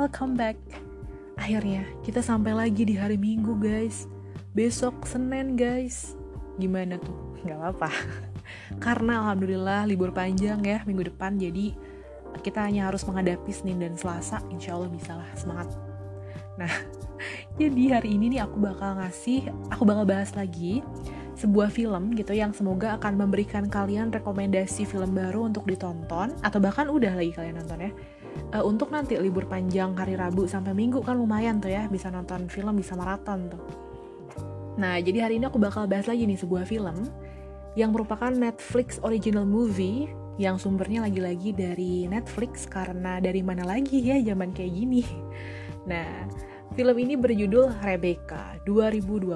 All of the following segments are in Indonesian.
welcome back. Akhirnya kita sampai lagi di hari Minggu guys. Besok Senin guys. Gimana tuh? Gak apa-apa. Karena alhamdulillah libur panjang ya minggu depan jadi kita hanya harus menghadapi Senin dan Selasa. Insya Allah bisa lah semangat. Nah, jadi hari ini nih aku bakal ngasih, aku bakal bahas lagi sebuah film gitu yang semoga akan memberikan kalian rekomendasi film baru untuk ditonton atau bahkan udah lagi kalian nonton ya uh, untuk nanti libur panjang hari Rabu sampai Minggu kan lumayan tuh ya bisa nonton film bisa maraton tuh. Nah jadi hari ini aku bakal bahas lagi nih sebuah film yang merupakan Netflix original movie yang sumbernya lagi-lagi dari Netflix karena dari mana lagi ya zaman kayak gini. Nah film ini berjudul Rebecca 2020.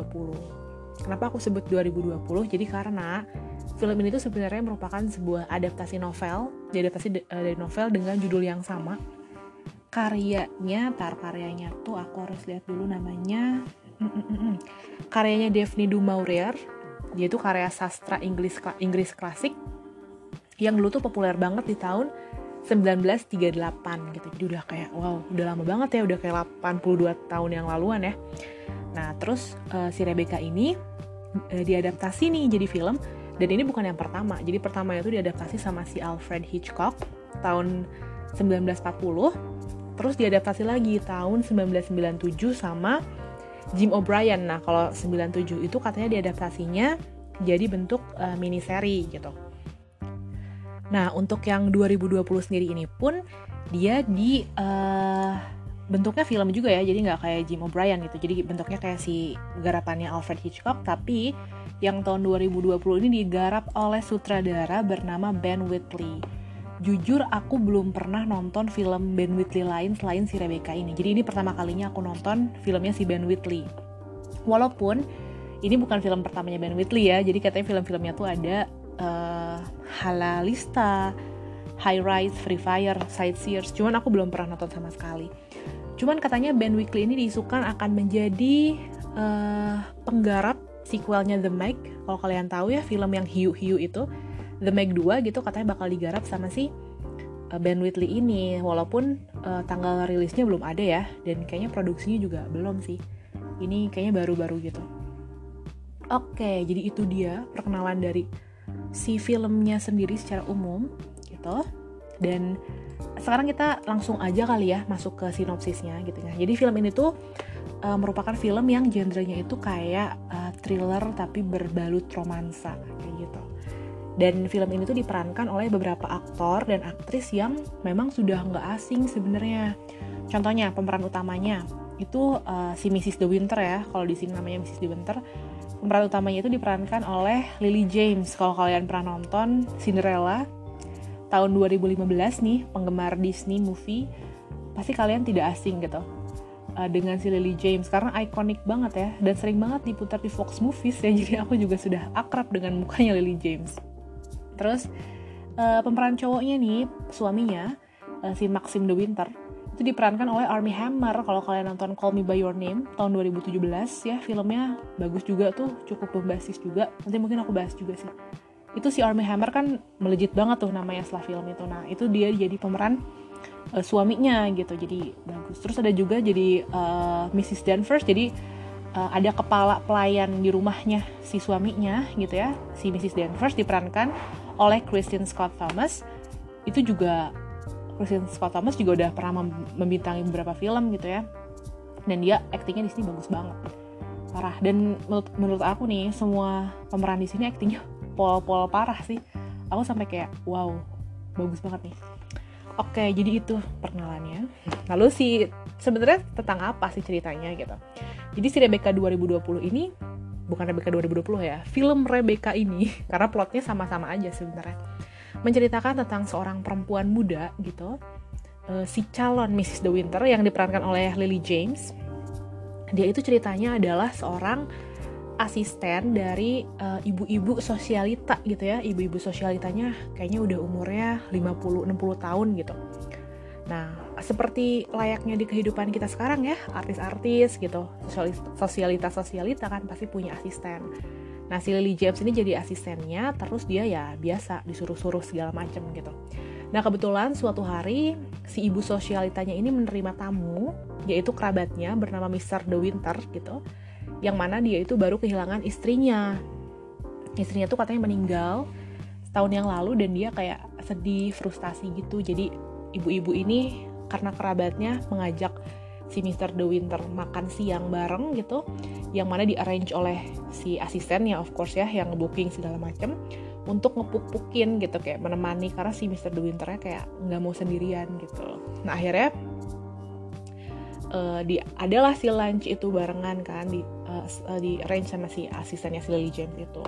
Kenapa aku sebut 2020? Jadi karena film ini tuh sebenarnya merupakan sebuah adaptasi novel, diadaptasi eh, dari novel dengan judul yang sama. Karyanya, tar karyanya tuh aku harus lihat dulu namanya. Karyanya Daphne du Maurier, dia itu karya sastra Inggris Inggris klasik yang dulu tuh populer banget di tahun 1938 gitu. Jadi udah kayak wow, udah lama banget ya, udah kayak 82 tahun yang laluan ya. Nah, terus uh, si Rebecca ini uh, diadaptasi nih jadi film dan ini bukan yang pertama. Jadi pertama itu diadaptasi sama si Alfred Hitchcock tahun 1940 terus diadaptasi lagi tahun 1997 sama Jim O'Brien. Nah kalau 97 itu katanya diadaptasinya jadi bentuk uh, mini seri gitu. Nah untuk yang 2020 sendiri ini pun dia di uh, bentuknya film juga ya. Jadi nggak kayak Jim O'Brien gitu. Jadi bentuknya kayak si garapannya Alfred Hitchcock tapi yang tahun 2020 ini digarap oleh sutradara bernama Ben Whitley. Jujur aku belum pernah nonton film Ben Whitley lain selain si Rebecca ini. Jadi ini pertama kalinya aku nonton filmnya si Ben Whitley. Walaupun ini bukan film pertamanya Ben Whitley ya, jadi katanya film-filmnya tuh ada uh, Halalista, High Rise, Free Fire, Sightseers. Cuman aku belum pernah nonton sama sekali. Cuman katanya Ben Whitley ini diisukan akan menjadi uh, penggarap sequelnya The Meg. Kalau kalian tahu ya film yang hiu-hiu itu The Meg 2 gitu katanya bakal digarap sama si uh, Ben Whitley ini. Walaupun uh, tanggal rilisnya belum ada ya dan kayaknya produksinya juga belum sih. Ini kayaknya baru-baru gitu. Oke jadi itu dia perkenalan dari si filmnya sendiri secara umum gitu. Dan sekarang kita langsung aja kali ya masuk ke sinopsisnya gitu ya. Jadi film ini tuh uh, merupakan film yang genrenya itu kayak uh, thriller tapi berbalut romansa kayak gitu. Dan film ini tuh diperankan oleh beberapa aktor dan aktris yang memang sudah nggak asing sebenarnya. Contohnya pemeran utamanya itu uh, si Mrs. De Winter ya, kalau di sini namanya Mrs. De Winter. Pemeran utamanya itu diperankan oleh Lily James. Kalau kalian pernah nonton Cinderella tahun 2015 nih, penggemar Disney movie, pasti kalian tidak asing gitu uh, dengan si Lily James karena ikonik banget ya dan sering banget diputar di Fox Movies ya jadi aku juga sudah akrab dengan mukanya Lily James. Terus uh, pemeran cowoknya nih suaminya uh, si Maxim De Winter itu diperankan oleh Armie Hammer. Kalau kalian nonton Call Me By Your Name tahun 2017 ya filmnya bagus juga tuh cukup berbasis juga. Nanti mungkin aku bahas juga sih. Itu si Armie Hammer kan melejit banget tuh namanya setelah film itu. Nah itu dia jadi pemeran uh, suaminya gitu jadi bagus. Terus ada juga jadi uh, Mrs. Danvers jadi uh, ada kepala pelayan di rumahnya si suaminya gitu ya si Mrs. Danvers diperankan oleh Kristen Scott Thomas. Itu juga Kristen Scott Thomas juga udah pernah membintangi beberapa film gitu ya. Dan dia aktingnya di sini bagus banget. Parah. Dan menurut, menurut aku nih semua pemeran di sini aktingnya pol-pol parah sih. Aku sampai kayak wow bagus banget nih Oke, jadi itu perkenalannya. Lalu si sebenarnya tentang apa sih ceritanya gitu. Jadi si Rebecca 2020 ini bukan Rebecca 2020 ya, film Rebecca ini karena plotnya sama-sama aja sebenarnya. Menceritakan tentang seorang perempuan muda gitu, uh, si calon Mrs. De Winter yang diperankan oleh Lily James. Dia itu ceritanya adalah seorang asisten dari uh, ibu-ibu sosialita gitu ya. Ibu-ibu sosialitanya kayaknya udah umurnya 50-60 tahun gitu. Nah seperti layaknya di kehidupan kita sekarang ya artis-artis gitu sosialitas sosialita kan pasti punya asisten. Nah si Lily James ini jadi asistennya terus dia ya biasa disuruh-suruh segala macem gitu. Nah kebetulan suatu hari si ibu sosialitanya ini menerima tamu yaitu kerabatnya bernama Mr. De Winter gitu yang mana dia itu baru kehilangan istrinya istrinya tuh katanya meninggal setahun yang lalu dan dia kayak sedih frustasi gitu jadi ibu-ibu ini karena kerabatnya mengajak si Mr. De Winter makan siang bareng gitu yang mana di arrange oleh si asistennya of course ya yang booking segala macem untuk ngepuk-pukin gitu kayak menemani karena si Mr. De Winternya kayak nggak mau sendirian gitu nah akhirnya uh, di adalah si lunch itu barengan kan di uh, di arrange sama si asistennya si Lily James itu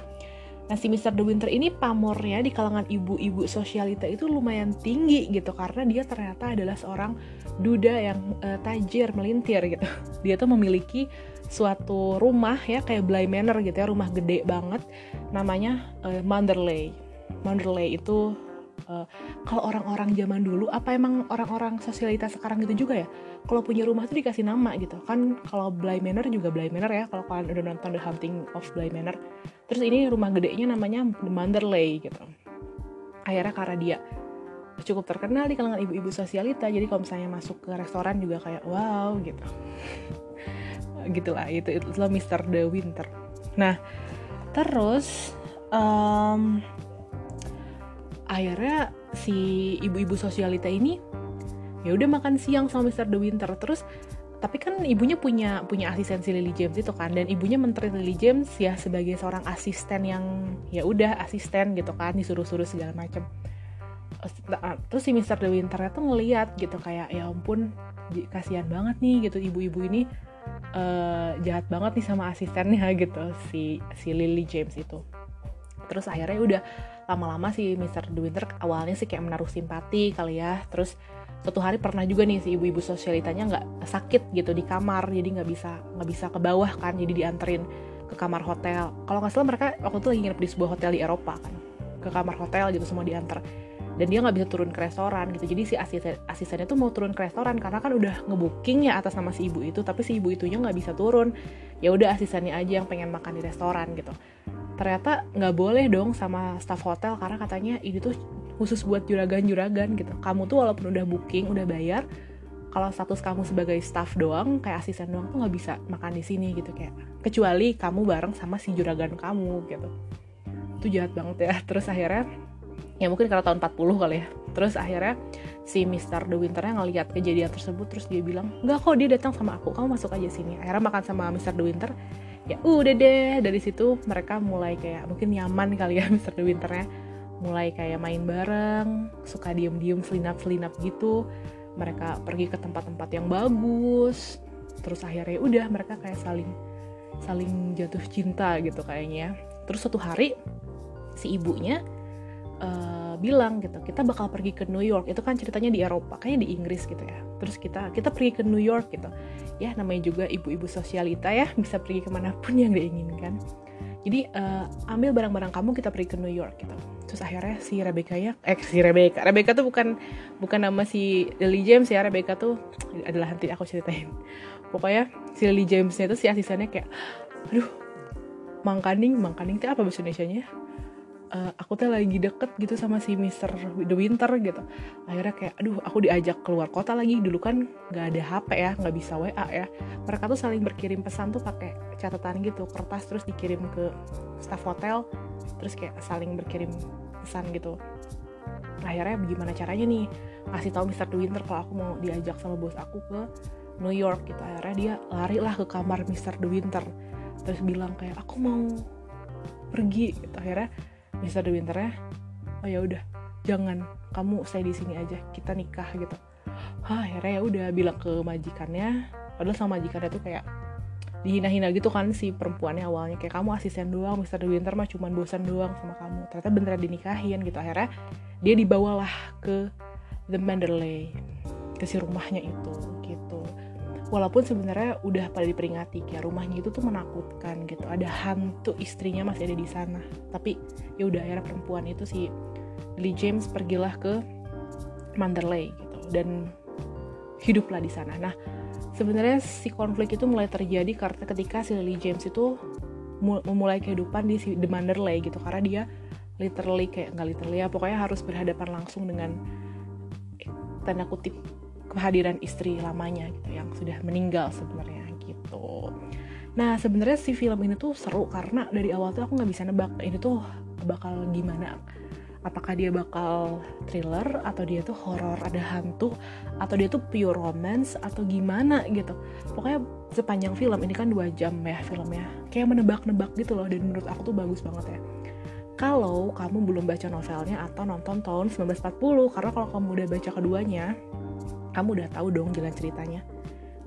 Nah si Mr. De Winter ini pamornya di kalangan ibu-ibu sosialita itu lumayan tinggi gitu karena dia ternyata adalah seorang duda yang uh, tajir melintir gitu. Dia tuh memiliki suatu rumah ya kayak Bly Manor gitu ya rumah gede banget namanya uh, Manderley. Manderley itu uh, kalau orang-orang zaman dulu apa emang orang-orang sosialita sekarang gitu juga ya? Kalau punya rumah tuh dikasih nama gitu. Kan kalau Bly Manor juga Bly Manor ya kalau kalian udah nonton The Hunting of Bly Manor. Terus ini rumah gedenya namanya The Manderley gitu. Akhirnya karena dia cukup terkenal di kalangan ibu-ibu sosialita jadi kalau misalnya masuk ke restoran juga kayak wow gitu. Gitulah itu itu Mr. The Winter. Nah terus um, akhirnya si ibu-ibu sosialita ini ya udah makan siang sama Mr. The Winter terus tapi kan ibunya punya punya asisten si Lily James itu kan dan ibunya menteri Lily James ya sebagai seorang asisten yang ya udah asisten gitu kan disuruh-suruh segala macam terus si Mr. The Winter tuh ngeliat gitu kayak ya ampun kasihan banget nih gitu ibu-ibu ini uh, jahat banget nih sama asistennya gitu si si Lily James itu terus akhirnya udah lama-lama si Mr. De Winter awalnya sih kayak menaruh simpati kali ya. Terus suatu hari pernah juga nih si ibu-ibu sosialitanya nggak sakit gitu di kamar jadi nggak bisa nggak bisa ke bawah kan jadi dianterin ke kamar hotel. Kalau nggak salah mereka waktu itu lagi nginep di sebuah hotel di Eropa kan ke kamar hotel gitu semua diantar. Dan dia nggak bisa turun ke restoran gitu jadi si asisten asistennya tuh mau turun ke restoran karena kan udah ngebooking ya atas nama si ibu itu tapi si ibu itunya nggak bisa turun. Ya udah asistennya aja yang pengen makan di restoran gitu ternyata nggak boleh dong sama staff hotel karena katanya ini tuh khusus buat juragan-juragan gitu. Kamu tuh walaupun udah booking udah bayar kalau status kamu sebagai staff doang kayak asisten doang tuh nggak bisa makan di sini gitu kayak. Kecuali kamu bareng sama si juragan kamu gitu. Itu jahat banget ya. Terus akhirnya ya mungkin karena tahun 40 kali ya. Terus akhirnya si Mr. De Winternya ngeliat kejadian tersebut terus dia bilang nggak kok dia datang sama aku. Kamu masuk aja sini. Akhirnya makan sama Mr. De Winter ya udah deh dari situ mereka mulai kayak mungkin nyaman kali ya Mr. De Winternya. Mulai kayak main bareng suka diem-diem selinap-selinap gitu. Mereka pergi ke tempat-tempat yang bagus. Terus akhirnya udah mereka kayak saling saling jatuh cinta gitu kayaknya. Terus suatu hari si ibunya uh, bilang gitu kita bakal pergi ke New York. Itu kan ceritanya di Eropa kayaknya di Inggris gitu ya. Terus kita kita pergi ke New York gitu. Ya namanya juga ibu-ibu sosialita ya bisa pergi ke mana pun yang diinginkan. Jadi uh, ambil barang-barang kamu kita pergi ke New York gitu. Terus akhirnya si Rebecca ya eh si Rebecca. Rebecca tuh bukan bukan nama si Lily James ya. Rebecca tuh adalah nanti aku ceritain. Pokoknya si Lily Jamesnya itu si asistennya kayak aduh mangkaning mangkaning itu apa bahasa Indonesia nya uh, aku tuh lagi deket gitu sama si Mister The Winter gitu. Akhirnya kayak aduh aku diajak keluar kota lagi. Dulu kan nggak ada HP ya nggak bisa WA ya. Mereka tuh saling berkirim pesan tuh pakai catatan gitu kertas terus dikirim ke staff hotel terus kayak saling berkirim pesan gitu. Akhirnya bagaimana caranya nih? Ngasih tahu Mister The Winter kalau aku mau diajak sama bos aku ke New York gitu. Akhirnya dia lari lah ke kamar Mister The Winter. Terus bilang kayak aku mau pergi. Gitu. Akhirnya Mr. De Winter ya? Oh ya udah. Jangan. Kamu stay di sini aja. Kita nikah gitu. Hah, akhirnya ya udah bilang ke majikannya. Padahal sama majikannya tuh kayak dihina-hina gitu kan si perempuannya awalnya. Kayak kamu asisten doang Mr. Winter mah cuman bosan doang sama kamu. Ternyata beneran dinikahin gitu. Akhirnya dia dibawalah ke The Manderley ke si rumahnya itu walaupun sebenarnya udah pada diperingati kayak rumahnya itu tuh menakutkan gitu. Ada hantu istrinya masih ada di sana. Tapi ya udah akhirnya perempuan itu si Lee James pergilah ke Manderley gitu. Dan hiduplah di sana. Nah sebenarnya si konflik itu mulai terjadi karena ketika si Lily James itu memulai kehidupan di si The Manderley gitu. Karena dia literally kayak nggak literally ya pokoknya harus berhadapan langsung dengan tanda kutip kehadiran istri lamanya gitu yang sudah meninggal sebenarnya gitu. Nah sebenarnya si film ini tuh seru karena dari awal tuh aku nggak bisa nebak ini tuh bakal gimana. Apakah dia bakal thriller atau dia tuh horror ada hantu atau dia tuh pure romance atau gimana gitu. Pokoknya sepanjang film ini kan dua jam ya filmnya. Kayak menebak-nebak gitu loh dan menurut aku tuh bagus banget ya kalau kamu belum baca novelnya atau nonton tahun 1940 karena kalau kamu udah baca keduanya kamu udah tahu dong jalan ceritanya.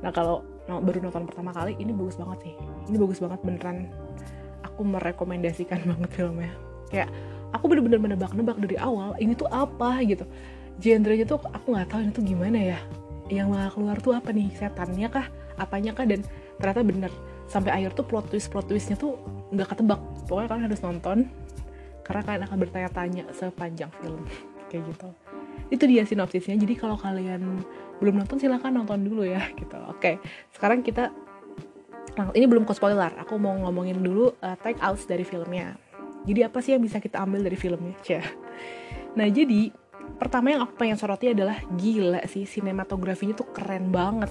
Nah kalau baru nonton pertama kali ini bagus banget sih. Ini bagus banget beneran. Aku merekomendasikan banget filmnya. Kayak aku bener-bener menebak-nebak dari awal ini tuh apa gitu. Genrenya tuh aku nggak tahu ini tuh gimana ya. Yang bakal keluar tuh apa nih? Setannya kah? Apanya kah? Dan ternyata bener. Sampai akhir tuh plot twist plot twistnya tuh nggak ketebak. Pokoknya kalian harus nonton karena kalian akan bertanya-tanya sepanjang film. Kayak gitu itu dia sinopsisnya. Jadi kalau kalian belum nonton silahkan nonton dulu ya gitu. Oke sekarang kita nah, ini belum ke spoiler. Aku mau ngomongin dulu uh, take outs dari filmnya. Jadi apa sih yang bisa kita ambil dari filmnya? Cia. nah jadi pertama yang aku pengen soroti adalah gila sih sinematografinya tuh keren banget.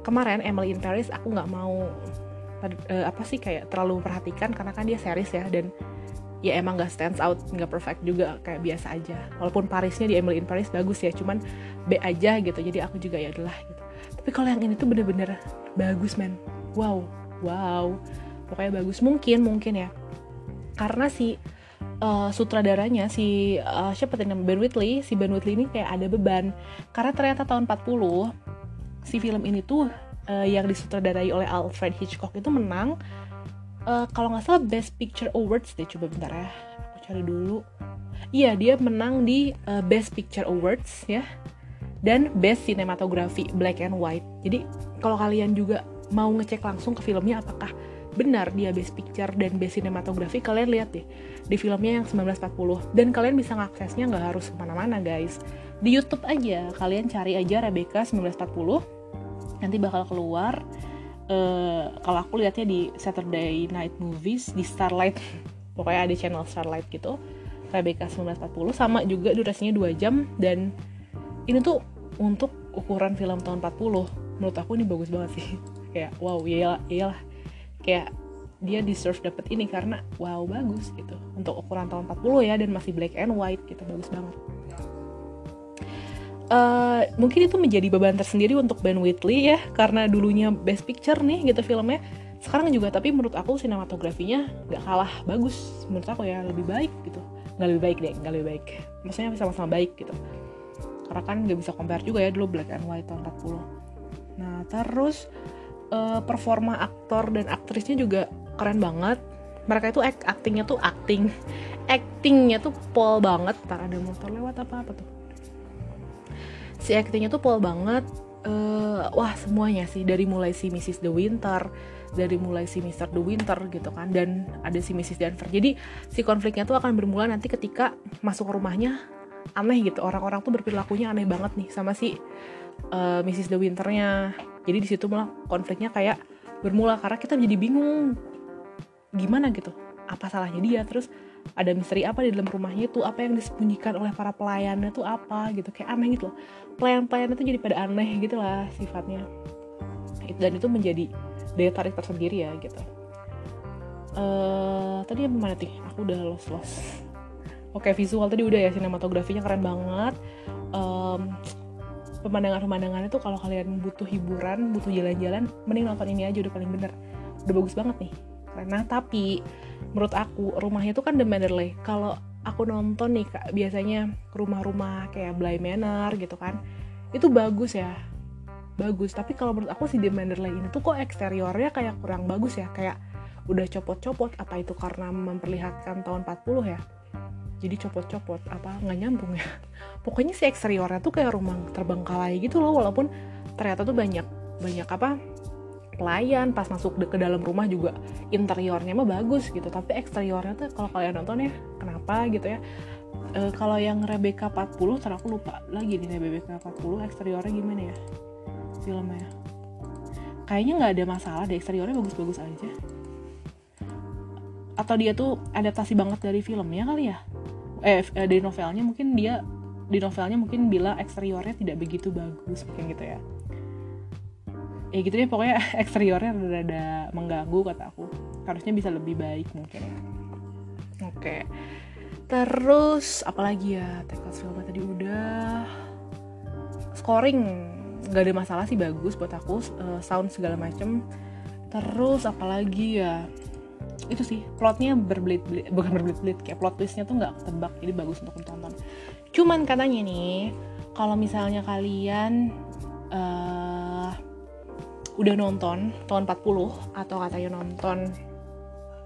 Kemarin Emily in Paris aku nggak mau uh, apa sih kayak terlalu perhatikan karena kan dia series ya dan ya emang gak stands out gak perfect juga kayak biasa aja. Walaupun Parisnya di Emily in Paris bagus ya cuman B aja gitu jadi aku juga ya adalah gitu. Tapi kalau yang ini tuh bener-bener bagus man wow wow. Pokoknya bagus. Mungkin mungkin ya. Karena si uh, sutradaranya si uh, siapa tadi namanya? Ben Whitley si Ben Whitley ini kayak ada beban. Karena ternyata tahun 40 si film ini tuh uh, yang disutradarai oleh Alfred Hitchcock itu menang uh, kalau nggak salah Best Picture Awards deh coba bentar ya. Aku cari dulu. Iya dia menang di uh, Best Picture Awards ya dan Best Cinematography Black and White. Jadi kalau kalian juga mau ngecek langsung ke filmnya apakah benar dia Best Picture dan Best Cinematography kalian lihat deh di filmnya yang 1940 dan kalian bisa ngaksesnya nggak harus ke mana-mana guys. Di YouTube aja kalian cari aja Rebecca 1940 nanti bakal keluar uh, kalau aku lihatnya di Saturday Night Movies di Starlight pokoknya ada channel Starlight gitu Rebecca 1940 sama juga durasinya 2 jam dan ini tuh untuk ukuran film tahun 40 menurut aku ini bagus banget sih. Kayak wow iyalah iyalah. Kayak dia deserve dapet ini karena wow bagus gitu. Untuk ukuran tahun 40 ya dan masih black and white gitu bagus banget uh, mungkin itu menjadi beban tersendiri untuk Ben Whitley ya karena dulunya Best Picture nih gitu filmnya. Sekarang juga tapi menurut aku sinematografinya nggak kalah bagus. Menurut aku ya lebih baik gitu. Nggak lebih baik deh nggak lebih baik. Maksudnya sama-sama baik gitu. Karena kan nggak bisa compare juga ya dulu Black and White tahun 40 nah terus uh, performa aktor dan aktrisnya juga keren banget. Mereka itu act actingnya tuh acting. Actingnya tuh pol banget. Tak ada motor lewat apa apa tuh si actingnya tuh pol banget uh, wah semuanya sih dari mulai si Mrs. The Winter dari mulai si Mr. The Winter gitu kan dan ada si Mrs. Danver jadi si konfliknya tuh akan bermula nanti ketika masuk ke rumahnya aneh gitu orang-orang tuh berperilakunya aneh banget nih sama si uh, Mrs. The Winternya jadi di situ malah konfliknya kayak bermula karena kita jadi bingung gimana gitu apa salahnya dia terus ada misteri apa di dalam rumahnya itu apa yang disembunyikan oleh para pelayannya tuh apa gitu. Kayak aneh gitu loh. Pelayan-pelayan itu jadi pada aneh gitu lah sifatnya. Dan itu menjadi daya tarik tersendiri ya gitu. Uh, tadi yang mana sih? Aku udah los los oke visual tadi udah ya sinematografinya keren banget. Um, pemandangan-pemandangannya tuh kalau kalian butuh hiburan butuh jalan-jalan mending nonton ini aja udah paling bener. Udah bagus banget nih karena tapi menurut aku rumahnya itu kan The Manderley. Kalau aku nonton nih kak biasanya rumah-rumah kayak Bly Manor gitu kan itu bagus ya. Bagus. Tapi kalau menurut aku si The Manderley ini tuh kok eksteriornya kayak kurang bagus ya. Kayak udah copot-copot. Apa itu karena memperlihatkan tahun 40 ya? Jadi copot-copot. Apa nggak nyambung ya? Pokoknya si eksteriornya tuh kayak rumah terbengkalai gitu loh. Walaupun ternyata tuh banyak banyak apa pelayan pas masuk ke dalam rumah juga interiornya mah bagus gitu. Tapi eksteriornya tuh kalau kalian nonton ya kenapa gitu ya? E, kalau yang Rebecca 40 ntar aku lupa lagi nih Rebecca 40 eksteriornya gimana ya filmnya? Kayaknya nggak ada masalah deh eksteriornya bagus-bagus aja. Atau dia tuh adaptasi banget dari filmnya kali ya? Eh, eh dari novelnya mungkin dia di novelnya mungkin bilang eksteriornya tidak begitu bagus mungkin gitu ya ya gitu deh pokoknya eksteriornya rada mengganggu kata aku. Harusnya bisa lebih baik mungkin. Oke. Terus apalagi ya? Teknis filmnya tadi udah. Scoring. Nggak ada masalah sih bagus buat aku. Uh, sound segala macem. Terus apalagi ya? Itu sih plotnya berbelit-belit bukan berbelit-belit kayak plot twistnya tuh nggak ketebak jadi bagus untuk ditonton cuman katanya nih kalau misalnya kalian uh, udah nonton tahun 40 atau katanya nonton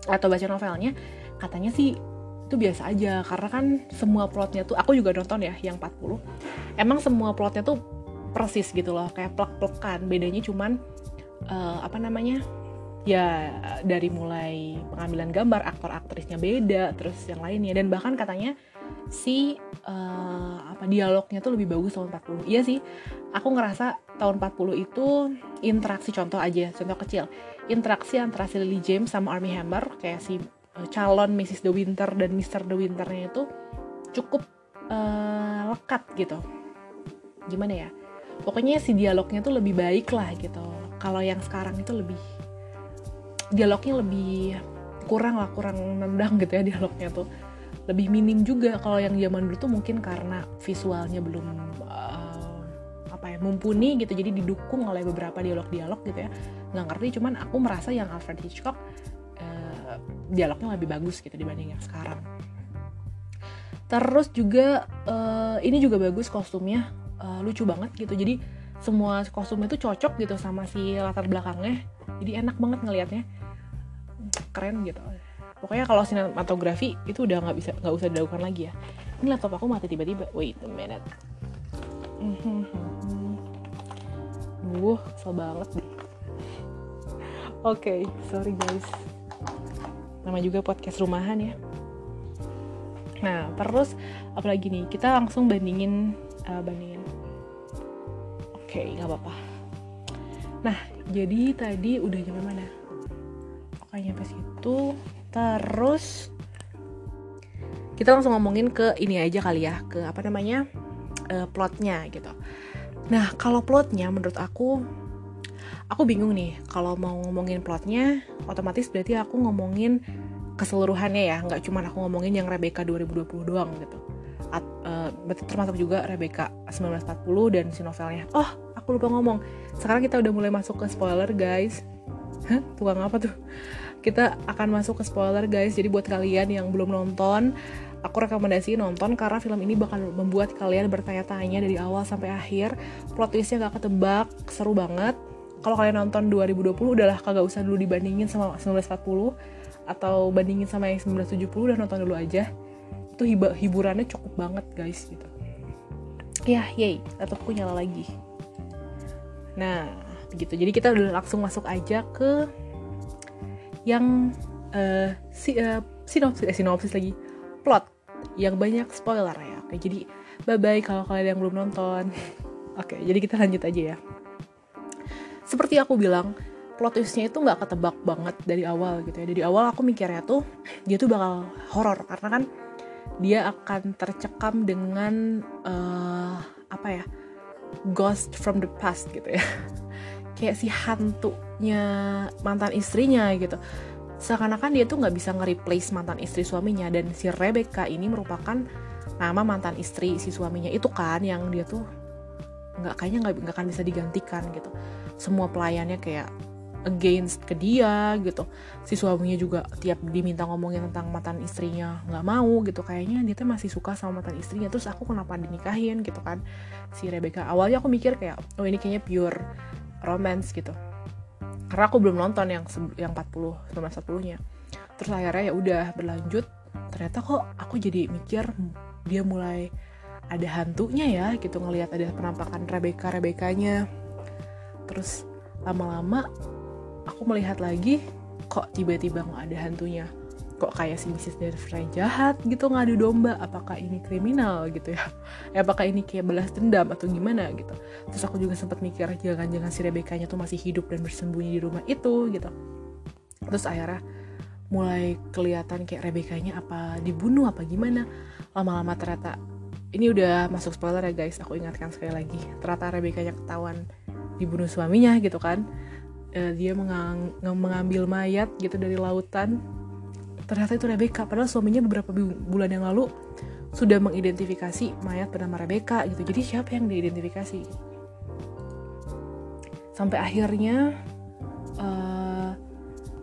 atau baca novelnya katanya sih itu biasa aja. Karena kan semua plotnya tuh aku juga nonton ya yang 40 emang semua plotnya tuh persis gitu loh kayak plek-plekan. Bedanya cuman uh, apa namanya? Ya dari mulai pengambilan gambar aktor aktrisnya beda terus yang lainnya. Dan bahkan katanya si uh, apa dialognya tuh lebih bagus tahun 40 iya sih aku ngerasa tahun 40 itu interaksi contoh aja contoh kecil interaksi antara si Lily James sama Army Hammer kayak si uh, calon Mrs. De Winter dan Mr. De Winternya itu cukup uh, lekat gitu gimana ya pokoknya si dialognya tuh lebih baik lah gitu kalau yang sekarang itu lebih dialognya lebih kurang lah kurang nendang gitu ya dialognya tuh lebih minim juga kalau yang zaman dulu tuh mungkin karena visualnya belum uh, mumpuni gitu jadi didukung oleh beberapa dialog-dialog gitu ya. Nggak ngerti cuman aku merasa yang Alfred Hitchcock uh, dialognya lebih bagus gitu dibanding yang sekarang. Terus juga uh, ini juga bagus kostumnya uh, lucu banget gitu. Jadi semua kostumnya tuh cocok gitu sama si latar belakangnya. Jadi enak banget ngelihatnya keren gitu. Pokoknya kalau sinematografi itu udah nggak bisa nggak usah dilakukan lagi ya. Ini laptop aku mati tiba-tiba. Wait a minute Wuh, kesel banget deh. Oke, okay, sorry guys. Nama juga podcast rumahan ya. Nah, terus apalagi nih? Kita langsung bandingin uh, bandingin. Oke, okay, nggak apa-apa. Nah, jadi tadi udah nyampe mana? Oke, nyampe situ. Terus kita langsung ngomongin ke ini aja kali ya, ke apa namanya? Uh, plotnya gitu. Nah, kalau plotnya menurut aku aku bingung nih. Kalau mau ngomongin plotnya otomatis berarti aku ngomongin keseluruhannya ya. Nggak cuma aku ngomongin yang Rebecca 2020 doang gitu. At, uh, berarti termasuk juga Rebecca 1940 dan si novelnya. Oh aku lupa ngomong. Sekarang kita udah mulai masuk ke spoiler guys. Hah? tukang apa tuh? Kita akan masuk ke spoiler guys. Jadi buat kalian yang belum nonton aku rekomendasi nonton karena film ini bakal membuat kalian bertanya-tanya dari awal sampai akhir. Plot twistnya gak ketebak seru banget. Kalau kalian nonton 2020 udahlah kagak usah dulu dibandingin sama 1940 atau bandingin sama yang 1970 udah nonton dulu aja. Itu hiburannya cukup banget guys gitu. Ya yay. Laptopku nyala lagi. Nah begitu. Jadi kita udah langsung masuk aja ke yang uh, si uh, sinopsis eh, sinopsis lagi. Plot yang banyak spoiler ya. Oke jadi bye bye kalau kalian yang belum nonton. Oke jadi kita lanjut aja ya. Seperti aku bilang plot twistnya itu nggak ketebak banget dari awal gitu ya. Dari awal aku mikirnya tuh dia tuh bakal horor. Karena kan dia akan tercekam dengan uh, apa ya ghost from the past gitu ya. Kayak si hantunya mantan istrinya gitu seakan-akan dia tuh nggak bisa nge-replace mantan istri suaminya dan si Rebecca ini merupakan nama mantan istri si suaminya itu kan yang dia tuh nggak kayaknya nggak akan bisa digantikan gitu. Semua pelayannya kayak against ke dia gitu. Si suaminya juga tiap diminta ngomongin tentang mantan istrinya nggak mau gitu. Kayaknya dia tuh masih suka sama mantan istrinya terus aku kenapa dinikahin gitu kan si Rebecca. Awalnya aku mikir kayak oh ini kayaknya pure romance gitu karena aku belum nonton yang yang 40 1940 nya terus akhirnya ya udah berlanjut. Ternyata kok aku jadi mikir dia mulai ada hantunya ya gitu ngelihat ada penampakan Rebecca Rebekanya terus lama-lama aku melihat lagi kok tiba-tiba nggak ada hantunya kok kayak si Mrs. Doubtfire jahat gitu ngadu domba apakah ini kriminal gitu ya? Eh, apakah ini kayak balas dendam atau gimana gitu? Terus aku juga sempat mikir jangan-jangan si Rebecca nya tuh masih hidup dan bersembunyi di rumah itu gitu. Terus akhirnya mulai kelihatan kayak Rebecca nya apa dibunuh apa gimana. Lama-lama ternyata ini udah masuk spoiler ya guys aku ingatkan sekali lagi. Ternyata Rebecca nya ketahuan dibunuh suaminya gitu kan. Uh, dia mengambil mayat gitu dari lautan ternyata itu Rebecca. Padahal suaminya beberapa bulan yang lalu sudah mengidentifikasi mayat bernama Rebecca gitu. Jadi siapa yang diidentifikasi? Sampai akhirnya uh,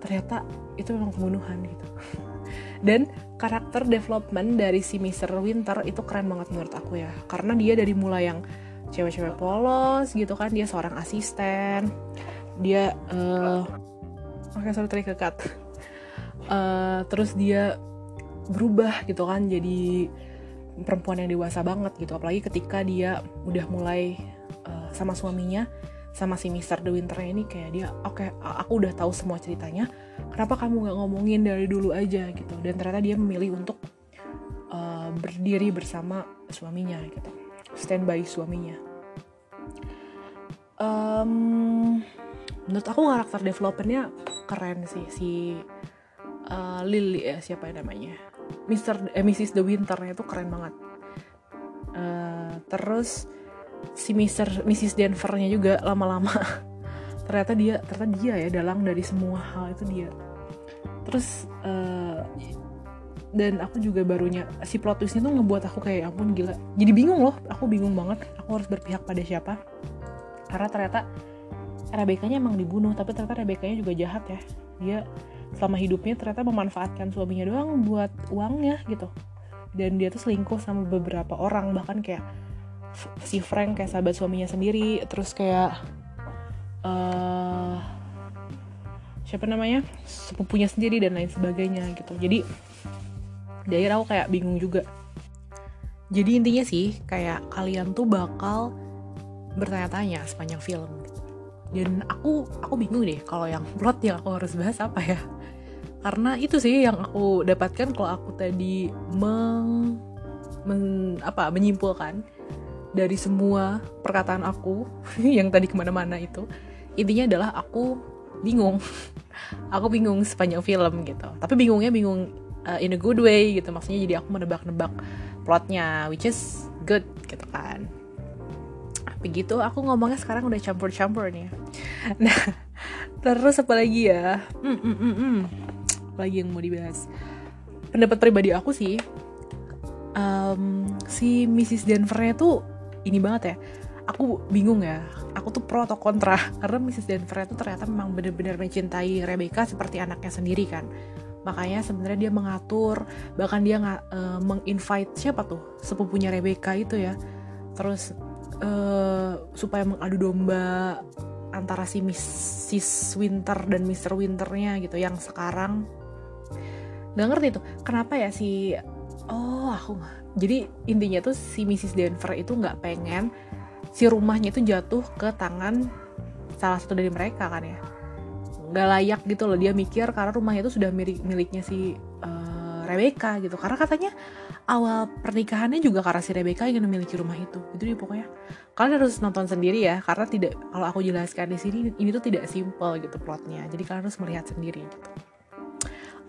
ternyata itu memang pembunuhan gitu. Dan karakter development dari si Mr. Winter itu keren banget menurut aku ya. Karena dia dari mulai yang cewek-cewek polos gitu kan dia seorang asisten dia uh, oke okay, sorry tadi kekat uh, terus dia berubah gitu kan jadi perempuan yang dewasa banget gitu. Apalagi ketika dia udah mulai uh, sama suaminya sama si Mr. The Winter ini kayak dia oke okay, aku udah tahu semua ceritanya kenapa kamu nggak ngomongin dari dulu aja? gitu. Dan ternyata dia memilih untuk uh, berdiri bersama suaminya gitu. Standby suaminya. Um, menurut aku karakter developernya keren sih si uh, Lily ya siapa yang namanya Mr. Eh, Mrs. The Winter itu keren banget uh, terus si Mr. Mrs. Denvernya juga lama-lama ternyata dia ternyata dia ya dalang dari semua hal itu dia terus uh, dan aku juga barunya si plot twistnya tuh ngebuat aku kayak ya ampun gila jadi bingung loh aku bingung banget aku harus berpihak pada siapa karena ternyata Rebecca-nya emang dibunuh tapi ternyata Rebecca-nya juga jahat ya dia selama hidupnya ternyata memanfaatkan suaminya doang buat uangnya gitu. Dan dia tuh selingkuh sama beberapa orang bahkan kayak si Frank kayak sahabat suaminya sendiri. Terus kayak uh, siapa namanya? Sepupunya sendiri dan lain sebagainya gitu. Jadi dari aku kayak bingung juga. Jadi intinya sih kayak kalian tuh bakal bertanya-tanya sepanjang film. Dan aku aku bingung deh kalau yang plot yang aku harus bahas apa ya. Karena itu sih yang aku dapatkan kalau aku tadi meng, men, apa menyimpulkan dari semua perkataan aku yang tadi ke mana-mana itu intinya adalah aku bingung. Aku bingung sepanjang film gitu. Tapi bingungnya bingung uh, in a good way gitu. Maksudnya jadi aku menebak-nebak plotnya which is good gitu kan begitu aku ngomongnya sekarang udah campur-campur nih nah terus apa lagi ya mm, mm, mm, mm. lagi yang mau dibahas pendapat pribadi aku sih um, si Mrs. Denvernya tuh ini banget ya aku bingung ya aku tuh pro atau kontra karena Mrs. Denver itu ternyata memang benar-benar mencintai Rebecca seperti anaknya sendiri kan makanya sebenarnya dia mengatur bahkan dia nggak uh, menginvite siapa tuh sepupunya Rebecca itu ya terus uh, supaya mengadu domba antara si Mrs. Winter dan Mr. Winternya gitu yang sekarang nggak ngerti tuh kenapa ya si oh aku jadi intinya tuh si Mrs. Denver itu nggak pengen si rumahnya itu jatuh ke tangan salah satu dari mereka kan ya nggak layak gitu loh dia mikir karena rumahnya itu sudah milik miliknya si uh, Rebecca gitu karena katanya awal pernikahannya juga karena si Rebecca ingin memiliki rumah itu. Itu dia pokoknya. Kalian harus nonton sendiri ya karena tidak kalau aku jelaskan di sini ini tuh tidak simple gitu plotnya. Jadi kalian harus melihat sendiri gitu.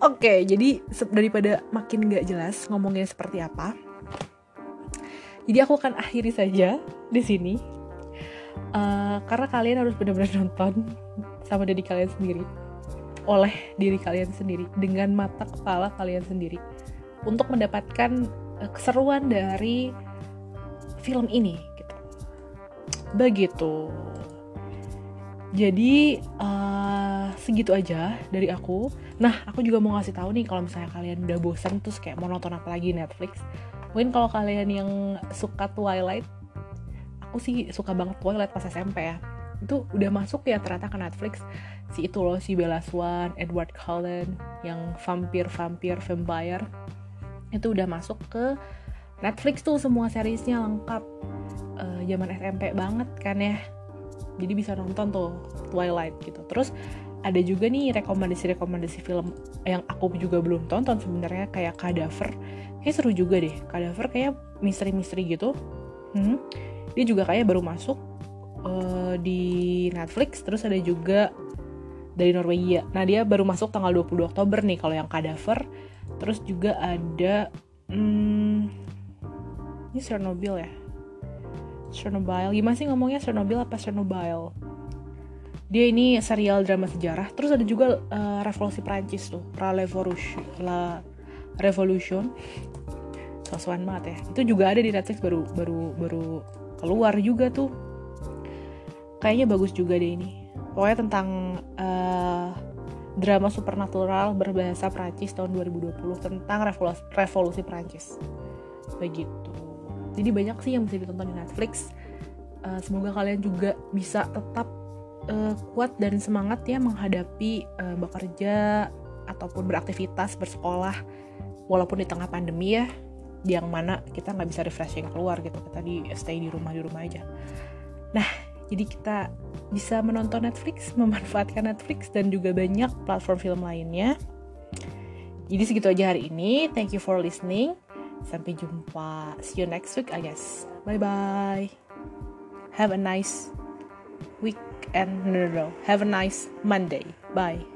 Oke jadi daripada makin nggak jelas ngomongnya seperti apa jadi aku akan akhiri saja di sini. Uh, karena kalian harus benar-benar nonton sama diri kalian sendiri, oleh diri kalian sendiri, dengan mata kepala kalian sendiri, untuk mendapatkan uh, keseruan dari film ini. Gitu. Begitu. Jadi uh, segitu aja dari aku. Nah, aku juga mau ngasih tahu nih kalau misalnya kalian udah bosan terus kayak mau nonton apa lagi Netflix, mungkin kalau kalian yang suka Twilight aku sih suka banget Twilight pas SMP ya itu udah masuk ya ternyata ke Netflix si itu loh si Bella Swan, Edward Cullen yang vampir vampir vampire itu udah masuk ke Netflix tuh semua seriesnya lengkap. Uh, zaman SMP banget kan ya. Jadi bisa nonton tuh Twilight gitu. Terus ada juga nih rekomendasi-rekomendasi film yang aku juga belum tonton sebenarnya kayak Cadaver. Kayak seru juga deh. Cadaver kayak misteri-misteri gitu. Hmm. dia juga kayak baru masuk uh, di Netflix. Terus ada juga dari Norwegia. Nah dia baru masuk tanggal 22 Oktober nih kalau yang Cadaver terus juga ada hmm, ini Chernobyl ya? Chernobyl. Gimana sih ngomongnya Chernobyl apa Chernobyl? Dia ini serial drama sejarah. Terus ada juga uh, revolusi Prancis tuh. La Revolution La Revolution. Sosuan banget ya. Itu juga ada di Netflix baru baru baru keluar juga tuh. Kayaknya bagus juga deh ini. Pokoknya tentang uh, drama supernatural berbahasa Prancis tahun 2020 tentang revolusi, revolusi Prancis begitu. Jadi banyak sih yang bisa ditonton di Netflix. Uh, semoga kalian juga bisa tetap uh, kuat dan semangat ya menghadapi uh, bekerja ataupun beraktivitas bersekolah walaupun di tengah pandemi ya yang mana kita nggak bisa refreshing keluar gitu. Kita di stay di rumah di rumah aja. Nah jadi kita bisa menonton Netflix memanfaatkan Netflix dan juga banyak platform film lainnya. Jadi segitu aja hari ini. Thank you for listening. Sampai jumpa. See you next week I guess. Bye bye have a nice week and no, no, no. have a nice Monday. Bye